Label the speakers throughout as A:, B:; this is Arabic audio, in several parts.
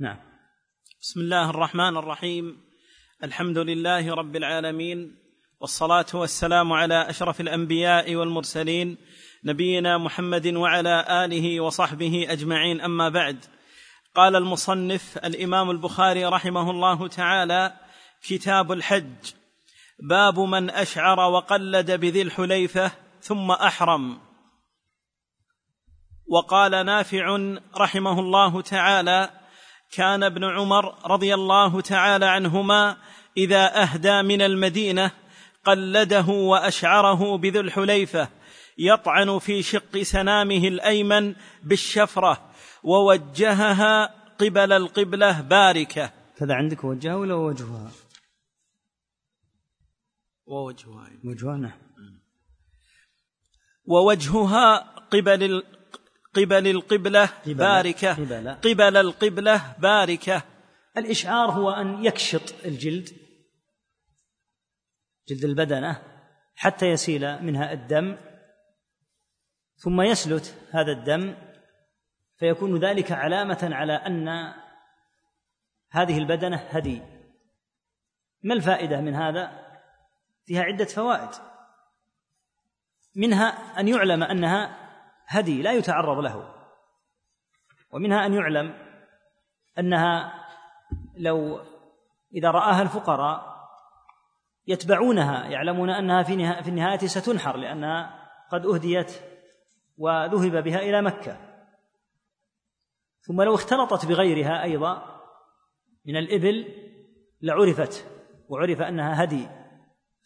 A: نعم.
B: بسم الله الرحمن الرحيم. الحمد لله رب العالمين. والصلاة والسلام على أشرف الأنبياء والمرسلين نبينا محمد وعلى آله وصحبه أجمعين. أما بعد قال المصنف الإمام البخاري رحمه الله تعالى كتاب الحج باب من أشعر وقلد بذي الحليفة ثم أحرم. وقال نافع رحمه الله تعالى كان ابن عمر رضي الله تعالى عنهما إذا أهدى من المدينة قلده وأشعره بذي الحليفة يطعن في شق سنامه الأيمن بالشفرة ووجهها قبل القبلة باركة.
A: كذا عندك وجهها ولا وجهها؟
B: ووجهها.
A: وجهها نعم.
B: ووجهها قبل قبل القبلة
A: قبل-
B: باركة
A: قبل.
B: قبل القبلة باركة
A: الإشعار هو أن يكشط الجلد جلد البدنة حتى يسيل منها الدم ثم يسلت هذا الدم فيكون ذلك علامة على أن هذه البدنة هدي ما الفائدة من هذا؟ فيها عدة فوائد منها أن يعلم أنها هدي لا يتعرض له. ومنها أن يعلم أنها لو إذا رآها الفقراء يتبعونها يعلمون أنها في نها- في النهاية ستنحر لأنها قد أهديت وذهب بها إلى مكة. ثم لو اختلطت بغيرها أيضا من الإبل لعرفت وعرف أنها هدي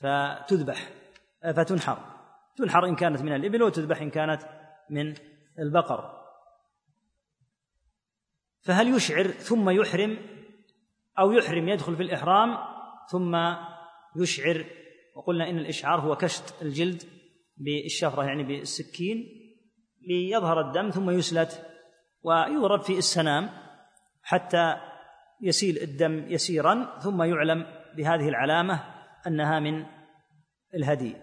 A: فتذبح فتنحر. تنحر إن كانت من الإبل وتذبح إن كانت من البقر. فهل يشعر ثم يحرم أو يحرم يدخل في الإحرام ثم يشعر؟ وقلنا إن الإشعار هو كشط الجلد بالشفرة يعني بالسكين ليظهر الدم ثم يسلت ويضرب في السنام حتى يسيل الدم يسيرا ثم يعلم بهذه العلامة أنها من الهدي.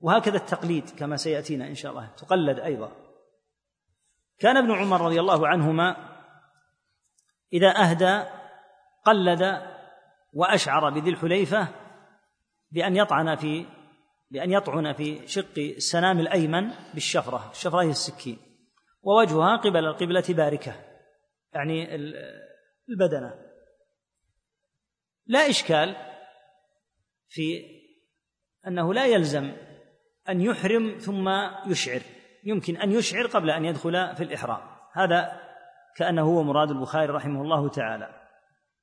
A: وهكذا التقليد كما سيأتينا إن شاء الله. تقلد أيضا. كان ابن عمر رضي الله عنهما إذا أهدى قلد وأشعر بذي الحليفة بأن يطعن في بأن يطعن في شق السنام الأيمن بالشفرة الشفرة هي السكين. ووجهها قبل القبلة باركة يعني البدنة. لا إشكال في أنه لا يلزم أن يحرم ثم يشعر. يمكن أن يشعر قبل أن يدخل في الإحرام. هذا كأنه هو مراد البخاري رحمه الله تعالى.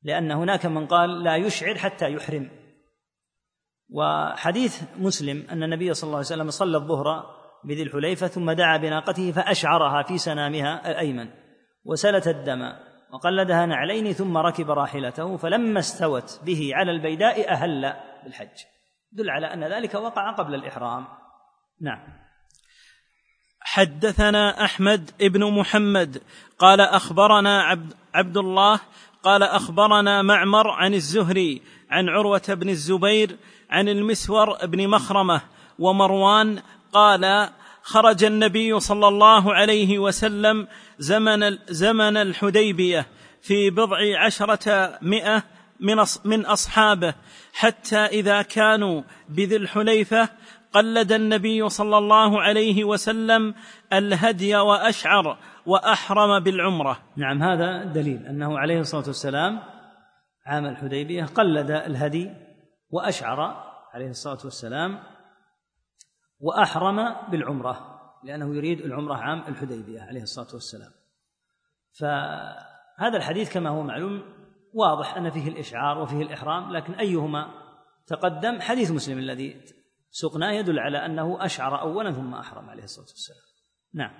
A: لأن هناك من قال لا يشعر حتى يحرم. وحديث مسلم أن النبي صلى الله عليه وسلم صلى الظهر بذي الحليفة ثم دعا بناقته فأشعرها في سنامها الأيمن. وسلت الدم وقلدها نعلين ثم ركب راحلته فلما استوت به على البيداء أهل بالحج. دل على أن ذلك وقع قبل الإحرام. نعم.
B: حدثنا أحمد بن محمد قال أخبرنا عبد, عبد الله قال أخبرنا معمر عن الزهري عن عروة بن الزبير عن المسور بن مخرمة ومروان قال خرج النبي صلى الله عليه وسلم زمن زمن الحديبية في بضع عشرة مئة من من أصحابه حتى إذا كانوا بذي الحليفة قلد النبي صلى الله عليه وسلم الهدي وأشعر وأحرم بالعمرة.
A: نعم هذا دليل أنه عليه الصلاة والسلام عام الحديبية قلد الهدي وأشعر عليه الصلاة والسلام وأحرم بالعمرة لأنه يريد العمرة عام الحديبية عليه الصلاة والسلام. فهذا الحديث كما هو معلوم واضح أن فيه الإشعار وفيه الإحرام لكن أيهما تقدم؟ حديث مسلم الذي سقناه يدل على أنه أشعر اولا ثم أحرم عليه الصلاة والسلام. نعم.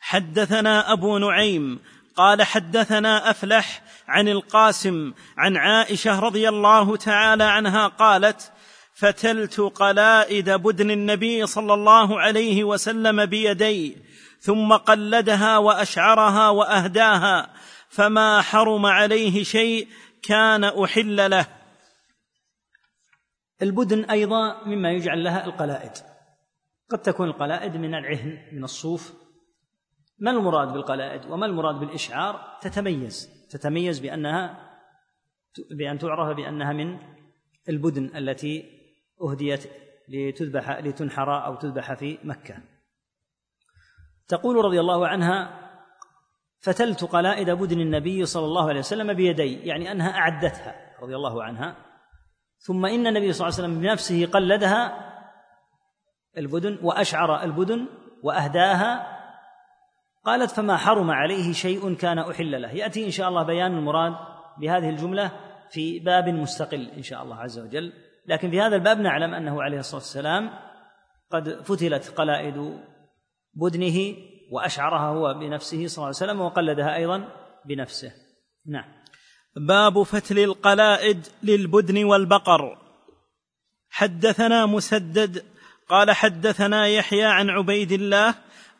B: حدثنا أبو نعيم قال حدثنا أفلح عن القاسم عن عائشة رضي الله تعالى عنها قالت فتلت قلائد بدن النبي صلى الله عليه وسلم بيدي ثم قلدها وأشعرها وأهداها فما حرم عليه شيء كان أحل له.
A: البدن أيضا مما يجعل لها القلائد. قد تكون القلائد من العهن من الصوف. ما المراد بالقلائد وما المراد بالإشعار؟ تتميز. تتميز بأنها بأن تعرف بأنها من البدن التي أهديت لتذبح لتنحر أو تذبح في مكة. تقول رضي الله عنها فتلت قلائد بدن النبي صلى الله عليه وسلم بيدي. يعني أنها أعدتها رضي الله عنها. ثم إن النبي صلى الله عليه وسلم بنفسه قلدها البدن وأشعر البدن وأهداها قالت فما حرم عليه شيء كان أحل له. يأتي إن شاء الله بيان المراد بهذه الجملة في باب مستقل إن شاء الله عز وجل. لكن في هذا الباب نعلم أنه عليه الصلاة والسلام قد فتلت قلائد بدنه وأشعرها هو بنفسه صلى الله عليه وسلم وقلدها أيضا بنفسه. نعم.
B: باب فتل القلائد للبدن والبقر. حدثنا مسدد قال حدثنا يحيى عن عبيد الله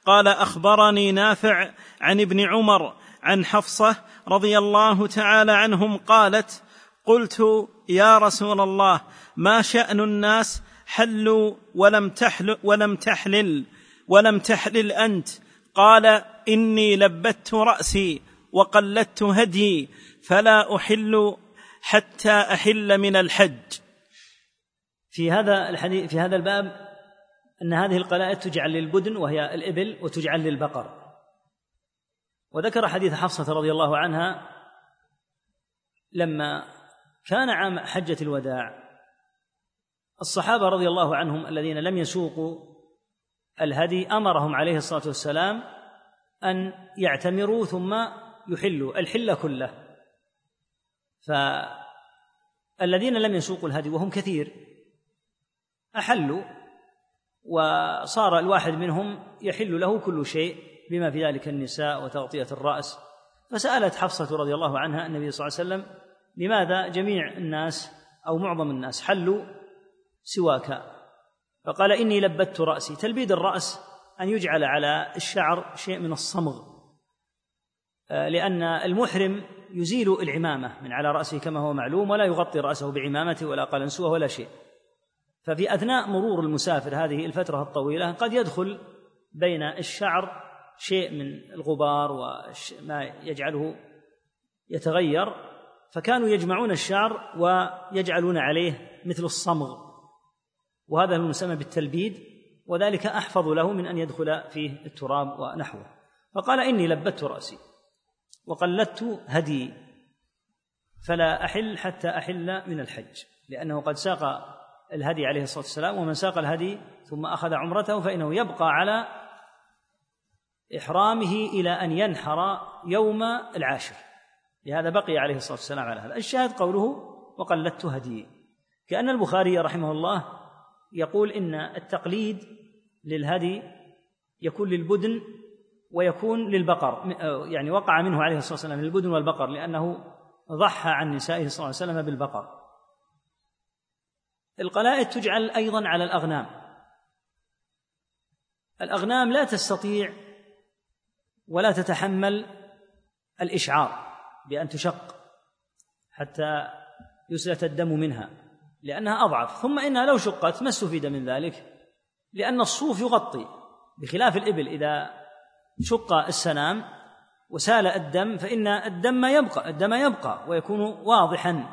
B: قال أخبرني نافع عن ابن عمر عن حفصة رضي الله تعالى عنهم قالت قلت يا رسول الله ما شأن الناس حلوا ولم تحل ولم تحلل ولم تحلل أنت؟ قال إني لبت رأسي وقلدت هدي فلا أحل حتى أحل من الحج.
A: في هذا الحديث في هذا الباب أن هذه القلائد تجعل للبدن وهي الإبل وتجعل للبقر. وذكر حديث حفصة رضي الله عنها لما كان عام حجة الوداع الصحابة رضي الله عنهم الذين لم يسوقوا الهدي أمرهم عليه الصلاة والسلام أن يعتمروا ثم يحلوا الحل كله. فالذين لم يسوقوا الهدي وهم كثير أحلوا وصار الواحد منهم يحل له كل شيء بما في ذلك النساء وتغطية الرأس. فسألت حفصة رضي الله عنها النبي صلى الله عليه وسلم لماذا جميع الناس أو معظم الناس حلوا سواك؟ فقال إني لبت رأسي. تلبيد الرأس أن يجعل على الشعر شيء من الصمغ. آه، لأن المحرم يزيل العمامة من على رأسه كما هو معلوم ولا يغطي رأسه بعمامته ولا قلنسوه ولا شيء. ففي أثناء مرور المسافر هذه الفترة الطويلة قد يدخل بين الشعر شيء من الغبار وما يجعله يتغير فكانوا يجمعون الشعر ويجعلون عليه مثل الصمغ. وهذا هو المسمى بالتلبيد وذلك أحفظ له من أن يدخل فيه التراب ونحوه. فقال إني لبت رأسي. وقلدت هدي فلا أحل حتى أحل من الحج لأنه قد ساق الهدي عليه الصلاة والسلام ومن ساق الهدي ثم أخذ عمرته فإنه يبقى على إحرامه إلى أن ينحر يوم العاشر. لهذا بقي عليه الصلاة والسلام على هذا. الشاهد قوله وقلدت هدي. كأن البخاري رحمه الله يقول إن التقليد للهدي يكون للبدن ويكون للبقر يعني وقع منه عليه الصلاة والسلام للبدن والبقر لأنه ضحى عن نسائه صلى الله عليه وسلم بالبقر. القلائد تجعل أيضا على الأغنام. الأغنام لا تستطيع ولا تتحمل الإشعار بأن تشق حتى يسلت الدم منها لأنها أضعف. ثم إنها لو شقت ما استفيد من ذلك؟ لأن الصوف يغطي بخلاف الإبل إذا شق السنام وسال الدم فإن الدم يبقى الدم يبقى ويكون واضحا.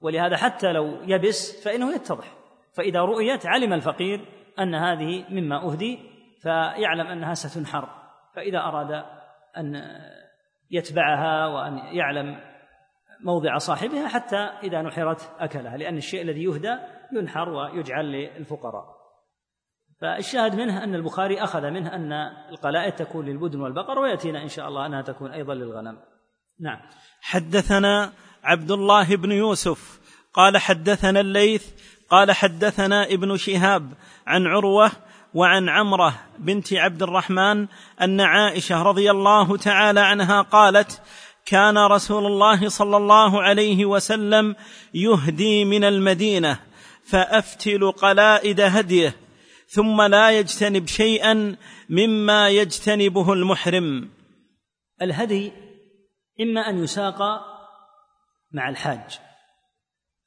A: ولهذا حتى لو يبس فإنه يتضح. فإذا رؤيت علم الفقير أن هذه مما أهدي فيعلم أنها ستنحر. فإذا أراد أن يتبعها وأن يعلم موضع صاحبها حتى إذا نحرت أكلها لأن الشيء الذي يهدى ينحر ويجعل للفقراء. فالشاهد منه أن البخاري أخذ منه أن القلائد تكون للبدن والبقر ويأتينا إن شاء الله أنها تكون أيضا للغنم. نعم.
B: حدثنا عبد الله بن يوسف قال حدثنا الليث قال حدثنا ابن شهاب عن عروة وعن عمرة بنت عبد الرحمن أن عائشة رضي الله تعالى عنها قالت كان رسول الله صلى الله عليه وسلم يهدي من المدينة فأفتل قلائد هديه ثم لا يجتنب شيئا مما يجتنبه المحرم.
A: الهدي إما أن يساق مع الحاج.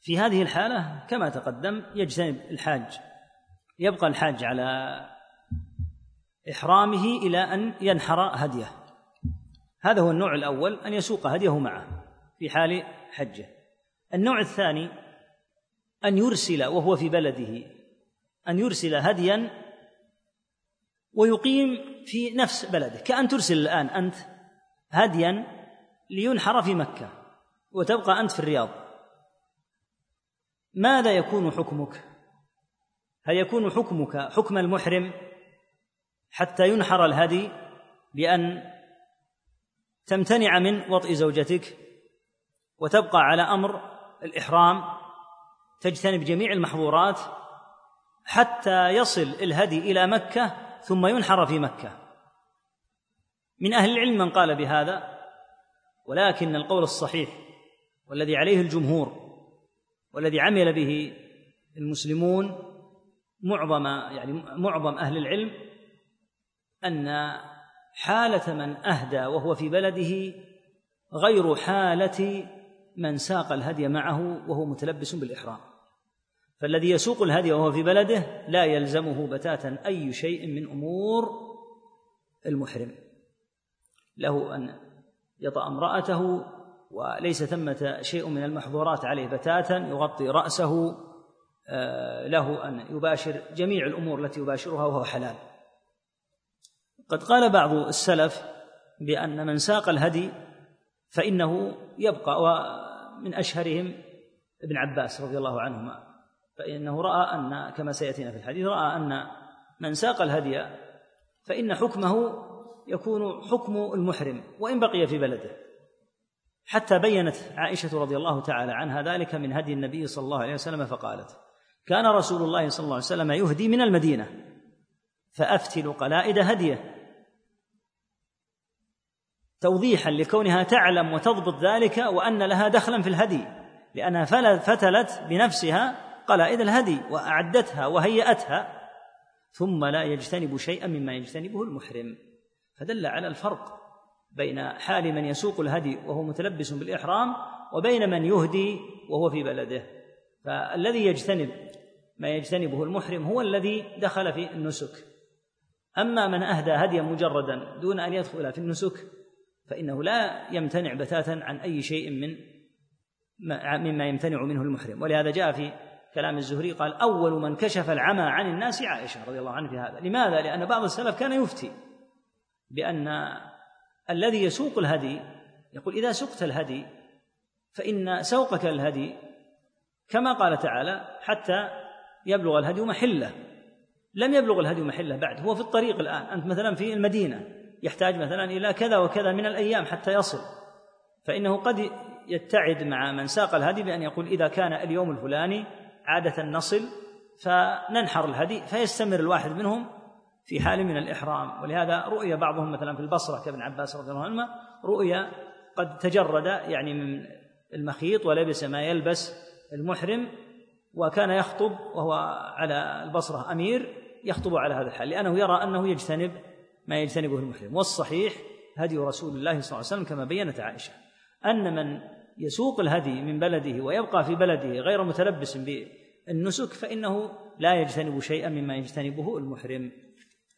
A: في هذه الحالة كما تقدم يجتنب الحاج. يبقى الحاج على إحرامه إلى أن ينحر هديه. هذا هو النوع الأول أن يسوق هديه معه في حال حجه. النوع الثاني أن يرسل وهو في بلده أن يرسل هديا ويقيم في نفس بلده. كأن ترسل الآن أنت هديا لينحر في مكة وتبقى أنت في الرياض. ماذا يكون حكمك؟ هل يكون حكمك حكم المحرم حتى ينحر الهدي بأن تمتنع من وطئ زوجتك وتبقى على أمر الإحرام تجتنب جميع المحظورات حتى يصل الهدي إلى مكة ثم ينحر في مكة. من أهل العلم من قال بهذا ولكن القول الصحيح والذي عليه الجمهور والذي عمل به المسلمون معظم يعني معظم أهل العلم أن حالة من أهدى وهو في بلده غير حالة من ساق الهدي معه وهو متلبس بالإحرام. فالذي يسوق الهدي وهو في بلده لا يلزمه بتاتا أي شيء من أمور المحرم. له أن يطأ امرأته وليس ثمة شيء من المحظورات عليه بتاتا يغطي رأسه آه، له أن يباشر جميع الأمور التي يباشرها وهو حلال. قد قال بعض السلف بأن من ساق الهدي فإنه يبقى ومن أشهرهم ابن عباس رضي الله عنهما. فإنه رأى أن كما سيأتينا في الحديث رأى أن من ساق الهدي فإن حكمه يكون حكم المحرم وإن بقي في بلده. حتى بينت عائشة رضي الله تعالى عنها ذلك من هدي النبي صلى الله عليه وسلم فقالت كان رسول الله صلى الله عليه وسلم يهدي من المدينة فأفتل قلائد هديه. توضيحا لكونها تعلم وتضبط ذلك وأن لها دخلا في الهدي لأنها فتلت بنفسها قلائد الهدي وأعدتها وهيأتها ثم لا يجتنب شيئا مما يجتنبه المحرم. فدل على الفرق بين حال من يسوق الهدي وهو متلبس بالإحرام وبين من يهدي وهو في بلده. فالذي يجتنب ما يجتنبه المحرم هو الذي دخل في النسك. أما من أهدى هديا مجردا دون أن يدخل في النسك فإنه لا يمتنع بتاتا عن أي شيء من مما يمتنع منه المحرم. ولهذا جاء في كلام الزهري قال أول من كشف العمى عن الناس عائشة رضي الله عنها في هذا. لماذا؟ لأن بعض السلف كان يفتي بأن الذي يسوق الهدي يقول إذا سقت الهدي فإن سوقك الهدي كما قال تعالى حتى يبلغ الهدي محلة. لم يبلغ الهدي محلة بعد هو في الطريق الآن. أنت مثلا في المدينة يحتاج مثلا إلى كذا وكذا من الأيام حتى يصل. فإنه قد يتعد مع من ساق الهدي بأن يقول إذا كان اليوم الفلاني عادة نصل فننحر الهدي فيستمر الواحد منهم في حال من الإحرام. ولهذا رؤي بعضهم مثلا في البصرة كابن عباس رضي الله عنهما رؤي قد تجرد يعني من المخيط ولبس ما يلبس المحرم وكان يخطب وهو على البصرة أمير يخطب على هذا الحال لأنه يرى أنه يجتنب ما يجتنبه المحرم. والصحيح هدي رسول الله صلى الله عليه وسلم كما بينت عائشة أن من يسوق الهدي من بلده ويبقى في بلده غير متلبس بالنسك فإنه لا يجتنب شيئا مما يجتنبه المحرم.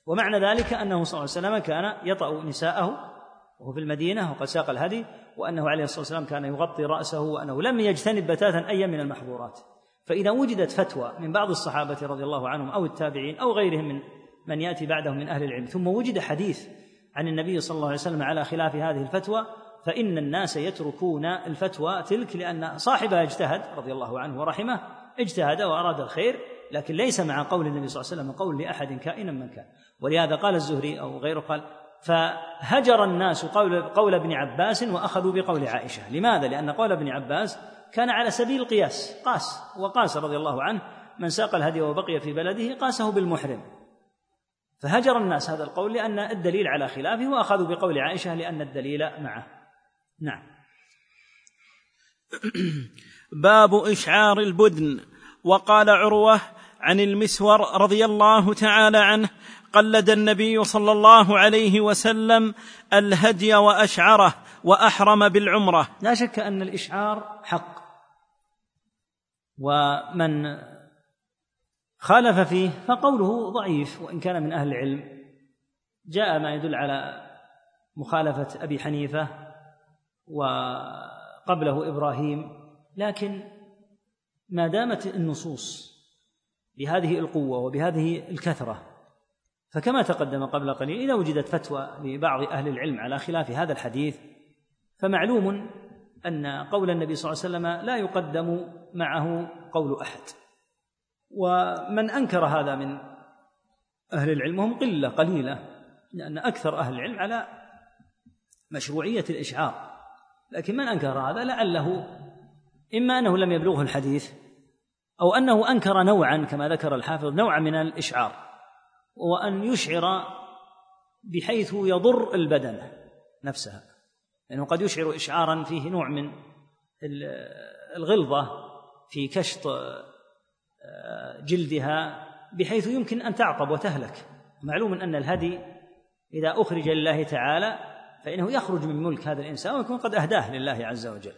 A: ومعنى ذلك أنه صلى الله عليه وسلم كان يطأ نساءه وهو في المدينة وقد ساق الهدي وأنه عليه الصلاة والسلام كان يغطي رأسه وأنه لم يجتنب بتاتا أي من المحظورات. فإذا وجدت فتوى من بعض الصحابة رضي الله عنهم أو التابعين أو غيرهم من من يأتي بعدهم من أهل العلم ثم وجد حديث عن النبي صلى الله عليه وسلم على خلاف هذه الفتوى فإن الناس يتركون الفتوى تلك لأن صاحبها اجتهد رضي الله عنه ورحمه اجتهد وأراد الخير لكن ليس مع قول النبي صلى الله عليه وسلم قول لأحد كائنا من كان. ولهذا قال الزهري أو غيره قال فهجر الناس قول, قول ابن عباس وأخذوا بقول عائشة. لماذا؟ لأن قول ابن عباس كان على سبيل القياس قاس وقاس رضي الله عنه من ساق الهدي وبقي في بلده قاسه بالمحرم. فهجر الناس هذا القول لأن الدليل على خلافه وأخذوا بقول عائشة لأن الدليل معه. نعم.
B: باب إشعار البدن. وقال عروة عن المسور رضي الله تعالى عنه قلد النبي صلى الله عليه وسلم الهدي وأشعره وأحرم بالعمرة.
A: لا شك أن الإشعار حق. ومن خالف فيه فقوله ضعيف وإن كان من أهل العلم. جاء ما يدل على مخالفة أبي حنيفة وقبله إبراهيم لكن ما دامت النصوص بهذه القوة وبهذه الكثرة فكما تقدم قبل قليل إذا وجدت فتوى لبعض أهل العلم على خلاف هذا الحديث فمعلوم أن قول النبي صلى الله عليه وسلم لا يقدم معه قول أحد. ومن أنكر هذا من أهل العلم هم قلة قليلة لأن أكثر أهل العلم على مشروعية الإشعار. لكن من أنكر هذا؟ لعله. إما أنه لم يبلغه الحديث أو أنه أنكر نوعا كما ذكر الحافظ نوعا من الإشعار وأن يشعر بحيث يضر البدن نفسها. لأنه قد يشعر إشعارا فيه نوع من الغلظة في كشط آه، جلدها بحيث يمكن أن تعطب وتهلك. معلوم أن الهدي إذا أخرج لله تعالى فإنه يخرج من ملك هذا الإنسان ويكون قد أهداه لله عز وجل.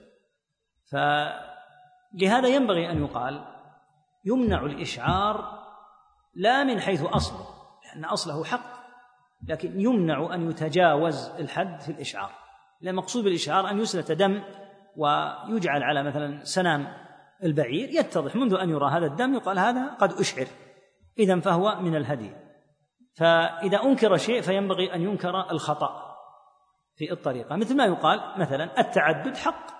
A: فلهذا ينبغي أن يقال يمنع الإشعار لا من حيث أصله لأن أصله حق لكن يمنع أن يتجاوز الحد في الإشعار. لأن المقصود بالإشعار أن يسلت دم ويجعل على مثلا سنام البعير يتضح منذ أن يرى هذا الدم يقال هذا قد أشعر. إذا فهو من الهدي. فإذا أنكر شيء فينبغي أن ينكر الخطأ. في الطريقة. مثل ما يقال مثلا التعدد حق.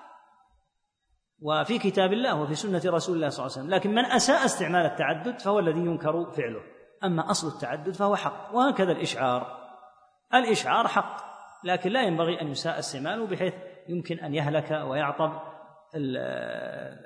A: وفي كتاب الله وفي سنة رسول الله صلى الله عليه وسلم. لكن من أساء استعمال التعدد فهو الذي ينكر فعله. أما أصل التعدد فهو حق. وهكذا الإشعار. الإشعار حق. لكن لا ينبغي أن يساء استعماله بحيث يمكن أن يهلك ويعطب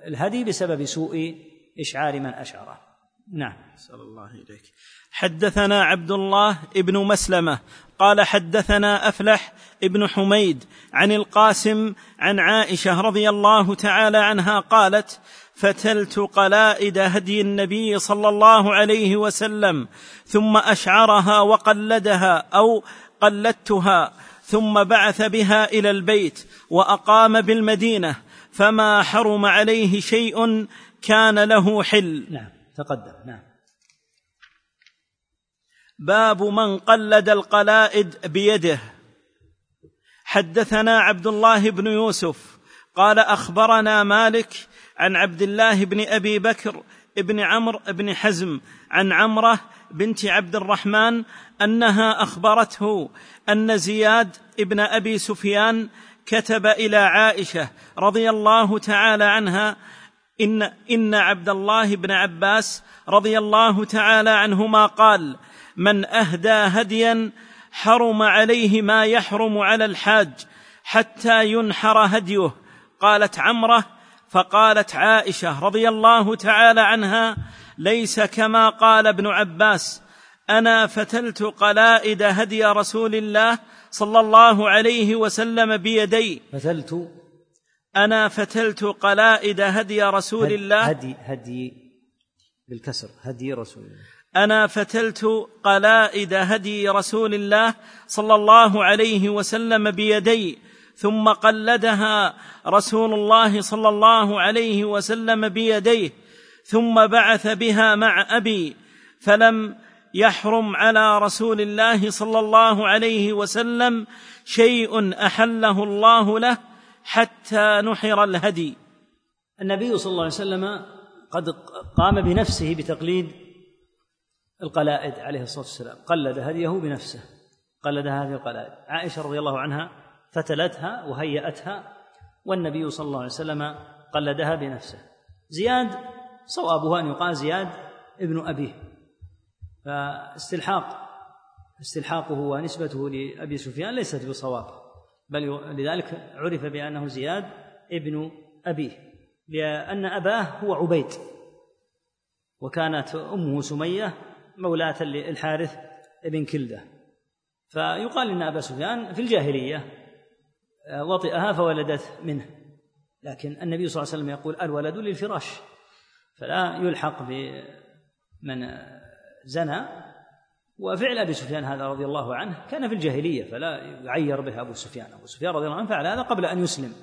A: الهدي بسبب سوء إشعار من أشعره. نعم.
B: صلى الله إليك. حدثنا عبد الله ابن مسلمة قال حدثنا أفلح ابن حميد عن القاسم عن عائشة رضي الله تعالى عنها قالت فتلت قلائد هدي النبي صلى الله عليه وسلم ثم أشعرها وقلدها أو قلدتها ثم بعث بها إلى البيت وأقام بالمدينة فما حرم عليه شيء كان له حل.
A: نعم. تقدم. نعم.
B: باب من قلد القلائد بيده. حدثنا عبد الله بن يوسف قال أخبرنا مالك عن عبد الله بن أبي بكر بن عمرو بن حزم عن عمرة بنت عبد الرحمن أنها أخبرته أن زياد ابن أبي سفيان كتب إلى عائشة رضي الله تعالى عنها إن إن عبد الله بن عباس رضي الله تعالى عنهما قال من أهدى هديا حرم عليه ما يحرم على الحاج حتى ينحر هديه. قالت عمرة فقالت عائشة رضي الله تعالى عنها ليس كما قال ابن عباس أنا فتلت قلائد هدي رسول الله صلى الله عليه وسلم بيدي.
A: فتلت
B: أنا فتلت قلائد هدي رسول الله.
A: هدي هدي بالكسر هدي رسول الله.
B: أنا فتلت قلائد هدي رسول الله صلى الله عليه وسلم بيدي ثم قلدها رسول الله صلى الله عليه وسلم بيديه ثم بعث بها مع أبي فلم يحرم على رسول الله صلى الله عليه وسلم شيء أحله الله له. حتى نحر الهدي.
A: النبي صلى الله عليه وسلم قد قام بنفسه بتقليد القلائد عليه الصلاة والسلام. قلد هديه بنفسه. قلد هذه القلائد. عائشة رضي الله عنها فتلتها وهيأتها والنبي صلى الله عليه وسلم قلدها بنفسه. زياد صوابه أن يقال زياد ابن أبيه. فاستلحاق استلحاقه ونسبته لأبي سفيان ليست بصواب. بل لذلك عرف بأنه زياد ابن أبيه لأن أباه هو عبيد وكانت أمه سمية مولاة للحارث بن كلدة. فيقال إن أبا سفيان في الجاهلية وطئها فولدت منه. لكن النبي صلى الله عليه وسلم يقول الولد للفراش فلا يلحق بمن زنى وفعل أبي سفيان هذا رضي الله عنه كان في الجاهلية فلا يعير به أبو سفيان. أبو سفيان رضي الله عنه فعل هذا قبل أن يسلم.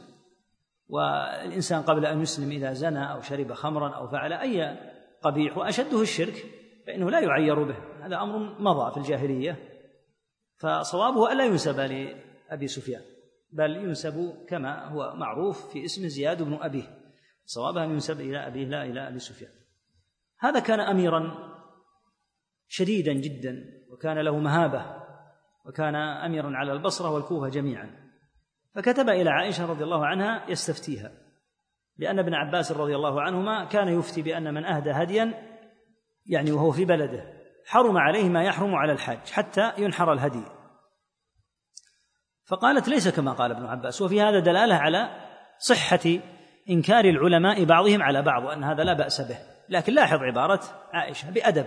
A: والإنسان قبل أن يسلم إذا زنى أو شرب خمرا أو فعل أي قبيح وأشده الشرك فإنه لا يعير به. هذا أمر مضى في الجاهلية فصوابه ألا ينسب أبي سفيان بل ينسب كما هو معروف في اسم زياد بن أبيه. صوابها ينسب إلى أبيه لا إلى أبي سفيان. هذا كان أميرا شديدا جدا وكان له مهابة وكان أميرا على البصرة والكوفة جميعا. فكتب إلى عائشة رضي الله عنها يستفتيها لأن ابن عباس رضي الله عنهما كان يفتي بأن من أهدى هديا يعني وهو في بلده حرم عليه ما يحرم على الحاج حتى ينحر الهدي. فقالت ليس كما قال ابن عباس وفي هذا دلالة على صحة إنكار العلماء بعضهم على بعض وأن هذا لا بأس به. لكن لاحظ عبارة عائشة بأدب.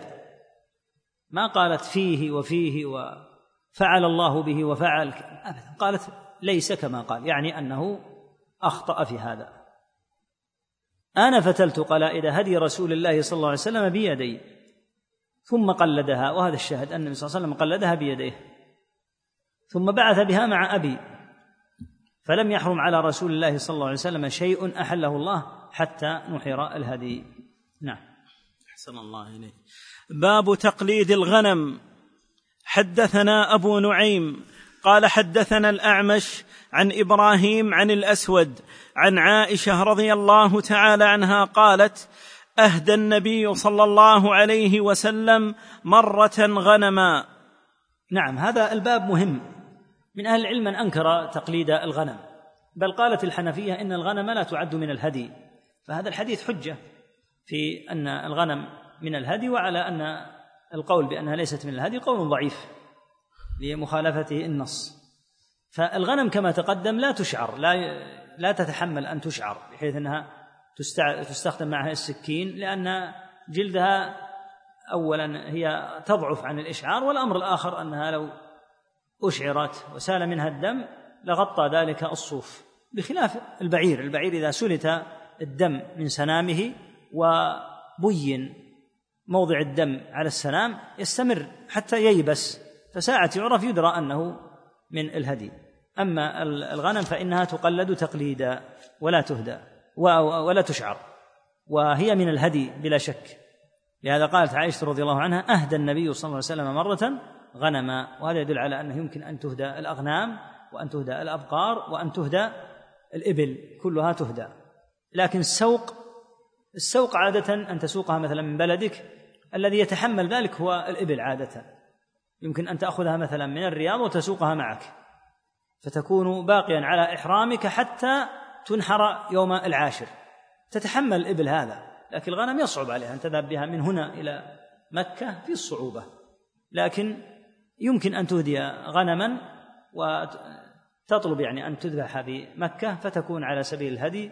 A: ما قالت فيه وفيه وفعل الله به وفعل ابدا. قالت ليس كما قال يعني أنه أخطأ في هذا. أنا فتلت قلائد هدي رسول الله صلى الله عليه وسلم بيدي ثم قلدها وهذا الشاهد أن النبي صلى الله عليه وسلم قلدها بيديه. ثم بعث بها مع أبي فلم يحرم على رسول الله صلى الله عليه وسلم شيء أحله الله حتى نحر الهدي. نعم.
B: أحسن الله إليك. باب تقليد الغنم. حدثنا أبو نعيم قال حدثنا الأعمش عن إبراهيم عن الأسود عن عائشة رضي الله تعالى عنها قالت أهدى النبي صلى الله عليه وسلم مرة غنما.
A: نعم هذا الباب مهم. من أهل العلم من أنكر تقليد الغنم بل قالت الحنفية إن الغنم لا تعد من الهدي فهذا الحديث حجة. في أن الغنم من الهدي وعلى أن القول بأنها ليست من الهدي قول ضعيف لمخالفته النص. فالغنم كما تقدم لا تشعر لا لا تتحمل أن تشعر بحيث أنها تستخدم معها السكين لأن جلدها أولا هي تضعف عن الإشعار والأمر الآخر أنها لو أشعرت وسال منها الدم لغطى ذلك الصوف بخلاف البعير. البعير إذا سلت الدم من سنامه وبين موضع الدم على السنام يستمر حتى ييبس فساعة يعرف يدرى أنه من الهدي. أما الغنم فإنها تقلد تقليدا ولا تهدى ولا تشعر وهي من الهدي بلا شك. لهذا قالت عائشة رضي الله عنها أهدى النبي صلى الله عليه وسلم مرة غنما وهذا يدل على أنه يمكن أن تهدى الأغنام وأن تهدى الأبقار وأن تهدى الإبل كلها تهدى. لكن السوق السوق عادة أن تسوقها مثلا من بلدك الذي يتحمل ذلك هو الإبل عادة. يمكن أن تأخذها مثلا من الرياض وتسوقها معك. فتكون باقيا على إحرامك حتى تنحر يوم العاشر. تتحمل الإبل هذا لكن الغنم يصعب عليها أن تذهب بها من هنا إلى مكة في الصعوبة. لكن يمكن أن تهدي غنما وتطلب يعني أن تذبح بمكة فتكون على سبيل الهدي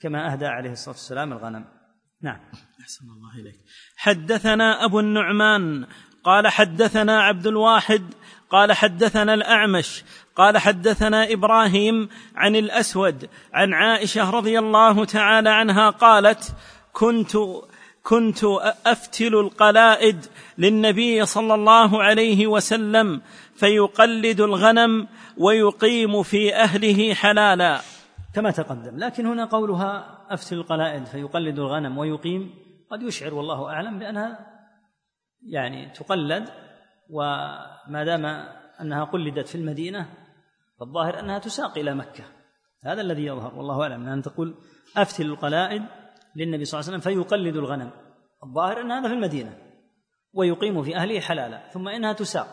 A: كما أهدى عليه الصلاة والسلام الغنم. نعم.
B: أحسن الله إليك. حدثنا أبو النعمان قال حدثنا عبد الواحد قال حدثنا الأعمش قال حدثنا إبراهيم عن الأسود عن عائشة رضي الله تعالى عنها قالت كنت كنت أفتل القلائد للنبي صلى الله عليه وسلم فيقلد الغنم ويقيم في أهله حلالا.
A: كما تقدم. لكن هنا قولها افتل القلائد فيقلد الغنم ويقيم. قد يشعر والله أعلم بأنها يعني تقلد وما دام أنها قلدت في المدينة فالظاهر أنها تساق إلى مكة. هذا الذي يظهر والله أعلم. ان تقول افتل القلائد للنبي صلى الله عليه وسلم فيقلد الغنم. الظاهر أن هذا في المدينة ويقيم في أهله حلالا ثم إنها تساق.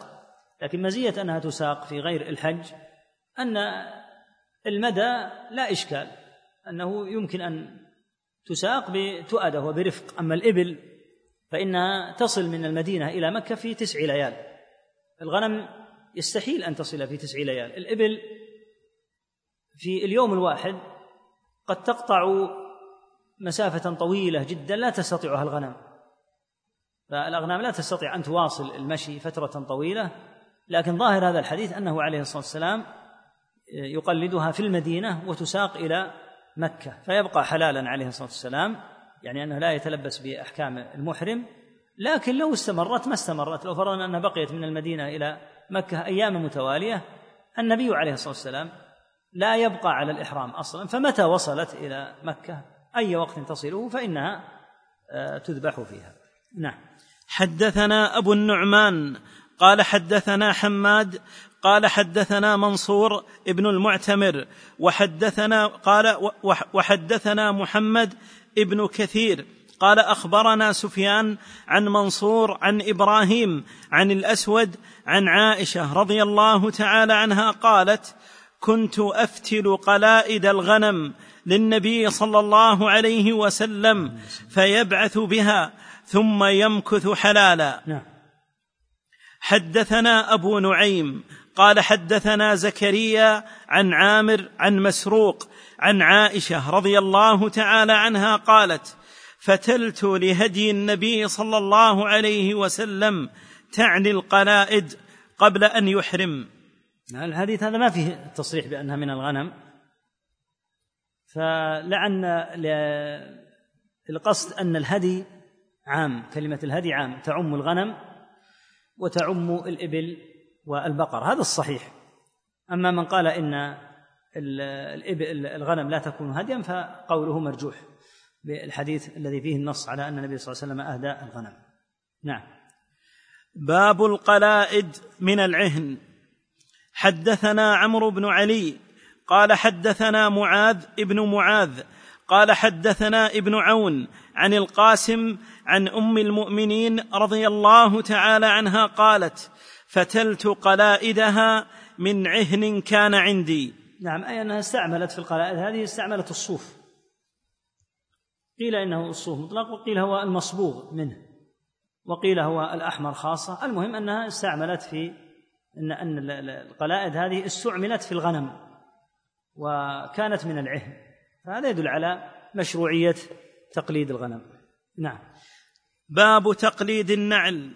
A: لكن مزية أنها تساق في غير الحج أن المدى لا إشكال أنه يمكن أن تساق بتؤدة وبرفق. أما الإبل فإنها تصل من المدينة إلى مكة في تسع ليال. الغنم يستحيل أن تصل في تسع ليال. الإبل في اليوم الواحد قد تقطع مسافة طويلة جدا لا تستطيعها الغنم. فالأغنام لا تستطيع أن تواصل المشي فترة طويلة لكن ظاهر هذا الحديث أنه عليه الصلاة والسلام يقلدها في المدينة وتساق إلى مكة فيبقى حلالا عليه الصلاة والسلام يعني أنه لا يتلبس بأحكام المحرم لكن لو استمرت ما استمرت لو فرضنا أنها بقيت من المدينة إلى مكة أيام متوالية النبي عليه الصلاة والسلام لا يبقى على الإحرام أصلا فمتى وصلت إلى مكة؟ أي وقت تصله؟ فإنها آه، تذبح فيها. نعم.
B: حدثنا أبو النعمان قال حدثنا حماد قال حدثنا منصور ابن المعتمر وحدثنا قال وحدثنا محمد ابن كثير. قال أخبرنا سفيان عن منصور عن إبراهيم عن الأسود عن عائشة رضي الله تعالى عنها قالت كنت أفتل قلائد الغنم للنبي صلى الله عليه وسلم فيبعث بها ثم يمكث حلالا. نعم. حدثنا أبو نعيم قال حدثنا زكريا عن عامر عن مسروق عن عائشة رضي الله تعالى عنها قالت فتلت لهدي النبي صلى الله عليه وسلم تعني القلائد قبل أن يحرم.
A: الحديث هذا ما فيه تصريح بأنها من الغنم. فلعن القصد أن الهدي عام كلمة الهدي عام تعم الغنم وتعم الإبل والبقر. هذا الصحيح. أما من قال إن الغنم لا تكون هديا فقوله مرجوح بالحديث الذي فيه النص على أن النبي صلى الله عليه وسلم أهدى الغنم. نعم.
B: باب القلائد من العهن. حدثنا عمرو بن علي قال حدثنا معاذ ابن معاذ قال حدثنا ابن عون عن القاسم عن أم المؤمنين رضي الله تعالى عنها قالت فتلت قلائدها من عهن كان عندي.
A: نعم أي أنها استعملت في القلائد. هذه استعملت الصوف. قيل إنه الصوف مطلق وقيل هو المصبوغ منه. وقيل هو الأحمر خاصة. المهم أنها استعملت في ان إن القلائد هذه استعملت في الغنم وكانت من العهن. فهذا يدل على مشروعية تقليد الغنم. نعم.
B: باب تقليد النعل.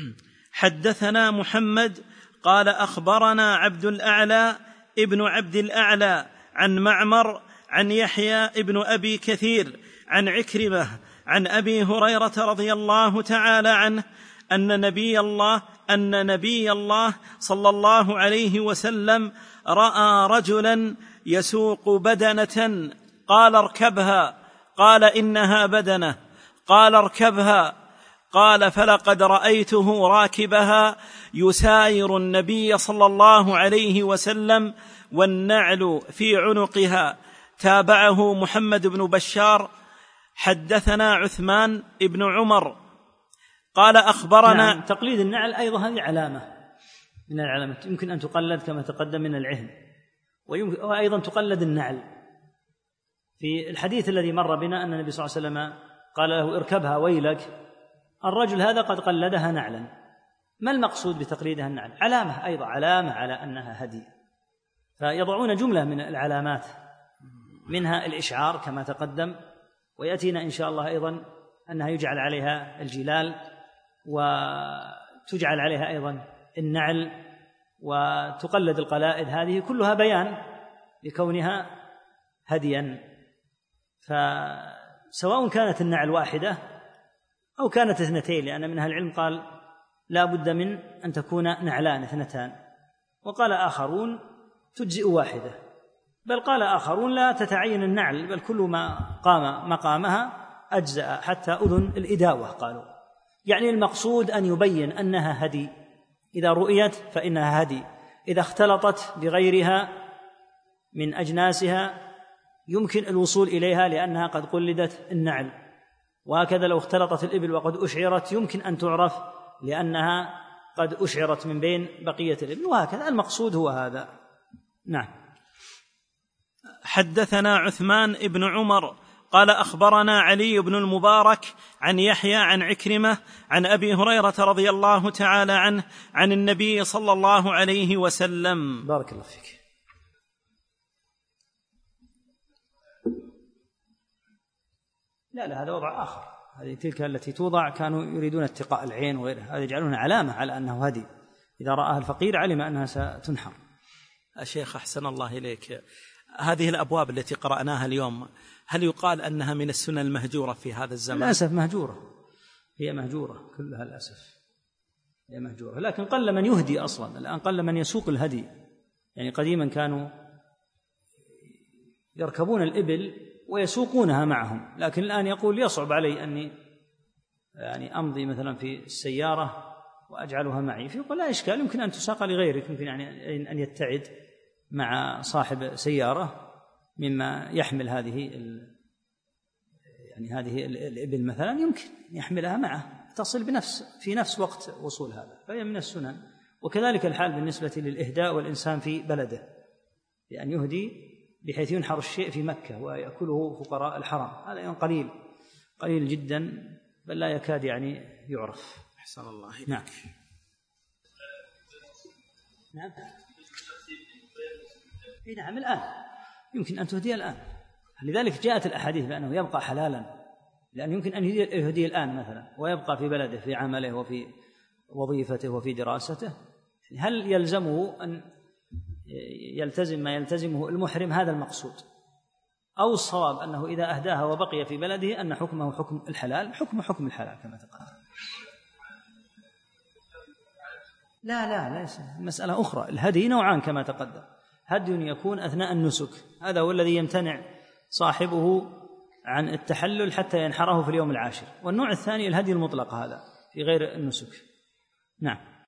B: حدثنا محمد قال أخبرنا عبد الأعلى ابن عبد الأعلى عن معمر عن يحيى ابن أبي كثير عن عكرمة عن أبي هريرة رضي الله تعالى عنه أن نبي الله أن نبي الله صلى الله عليه وسلم رأى رجلا يسوق بدنة قال اركبها. قال إنها بدنة. قال اركبها. قال فلقد رأيته راكبها يساير النبي صلى الله عليه وسلم والنعل في عنقها. تابعه محمد بن بشار. حدثنا عثمان بن عمر. قال أخبرنا
A: نعم تقليد النعل أيضا هذه علامة. من العلامات يمكن أن تقلد كما تقدم من العهن. وأيضا تقلد النعل. في الحديث الذي مر بنا أن النبي صلى الله عليه وسلم قال له اركبها ويلك الرجل هذا قد قلدها نعلا. ما المقصود بتقليدها النعل؟ علامة أيضا علامة على أنها هدي فيضعون جملة من العلامات منها الإشعار كما تقدم ويأتينا إن شاء الله أيضا أنها يجعل عليها الجلال وتجعل عليها أيضا النعل وتقلد القلائد. هذه كلها بيان لكونها هديا. فسواء كانت النعل واحدة أو كانت اثنتين لأن من أهل العلم قال لا بد من أن تكون نعلان اثنتان. وقال آخرون تجزئ واحدة. بل قال آخرون لا تتعين النعل بل كل ما قام مقامها أجزأ حتى أذن الإداوة قالوا. يعني المقصود أن يبين أنها هدي. إذا رؤيت فإنها هدي. إذا اختلطت بغيرها من أجناسها يمكن الوصول إليها لأنها قد قلدت النعل. وهكذا لو اختلطت الإبل وقد أشعرت يمكن أن تعرف لأنها قد أشعرت من بين بقية الإبل. وهكذا المقصود هو هذا. نعم.
B: حدثنا عثمان بن عمر قال أخبرنا علي بن المبارك عن يحيى عن عكرمة عن أبي هريرة رضي الله تعالى عنه عن النبي صلى الله عليه وسلم.
A: بارك الله فيك. لا لا هذا وضع آخر. هذه تلك التي توضع كانوا يريدون اتقاء العين وغيرها. هذا يجعلونها علامة على أنه هدي. إذا رآها الفقير علم أنها ستنحر.
B: الشيخ أحسن الله إليك. هذه الأبواب التي قرأناها اليوم هل يقال أنها من السنن المهجورة في هذا الزمان؟
A: للأسف مهجورة. هي مهجورة كلها للأسف. هي مهجورة. لكن قل من يهدي أصلا. الآن قل من يسوق الهدي. يعني قديما كانوا يركبون الإبل ويسوقونها معهم. لكن الآن يقول يصعب علي أني يعني أمضي مثلا في السيارة وأجعلها معي. فيقول لا إشكال يمكن أن تساق لغيرك يمكن يعني أن يتعد مع صاحب سيارة مما يحمل هذه يعني هذه الإبل مثلا يمكن يحملها معه تصل بنفس في نفس وقت وصول هذا فهي من السنن. وكذلك الحال بالنسبة للإهداء والإنسان في بلده بأن يهدي بحيث ينحر الشيء في مكة ويأكله فقراء الحرم هذا يعني قليل قليل جدا بل لا يكاد يعني يعرف.
B: أحسن الله إليك.
A: نعم. نعم. إي نعم الآن. يمكن أن تهدي الآن. لذلك جاءت الأحاديث بأنه يبقى حلالا. لأن يمكن أن يهدي الآن مثلا ويبقى في بلده في عمله وفي وظيفته وفي دراسته. هل يلزمه أن يلتزم ما يلتزمه المحرم هذا المقصود. أو الصواب أنه إذا أهداها وبقي في بلده أن حكمه حكم الحلال حكم حكم الحلال كما تقدم لا لا ليس. مسألة أخرى الهدي نوعان كما تقدم. هدي يكون أثناء النسك. هذا هو الذي يمتنع صاحبه عن التحلل حتى ينحره في اليوم العاشر. والنوع الثاني الهدي المطلق هذا في غير النسك. نعم.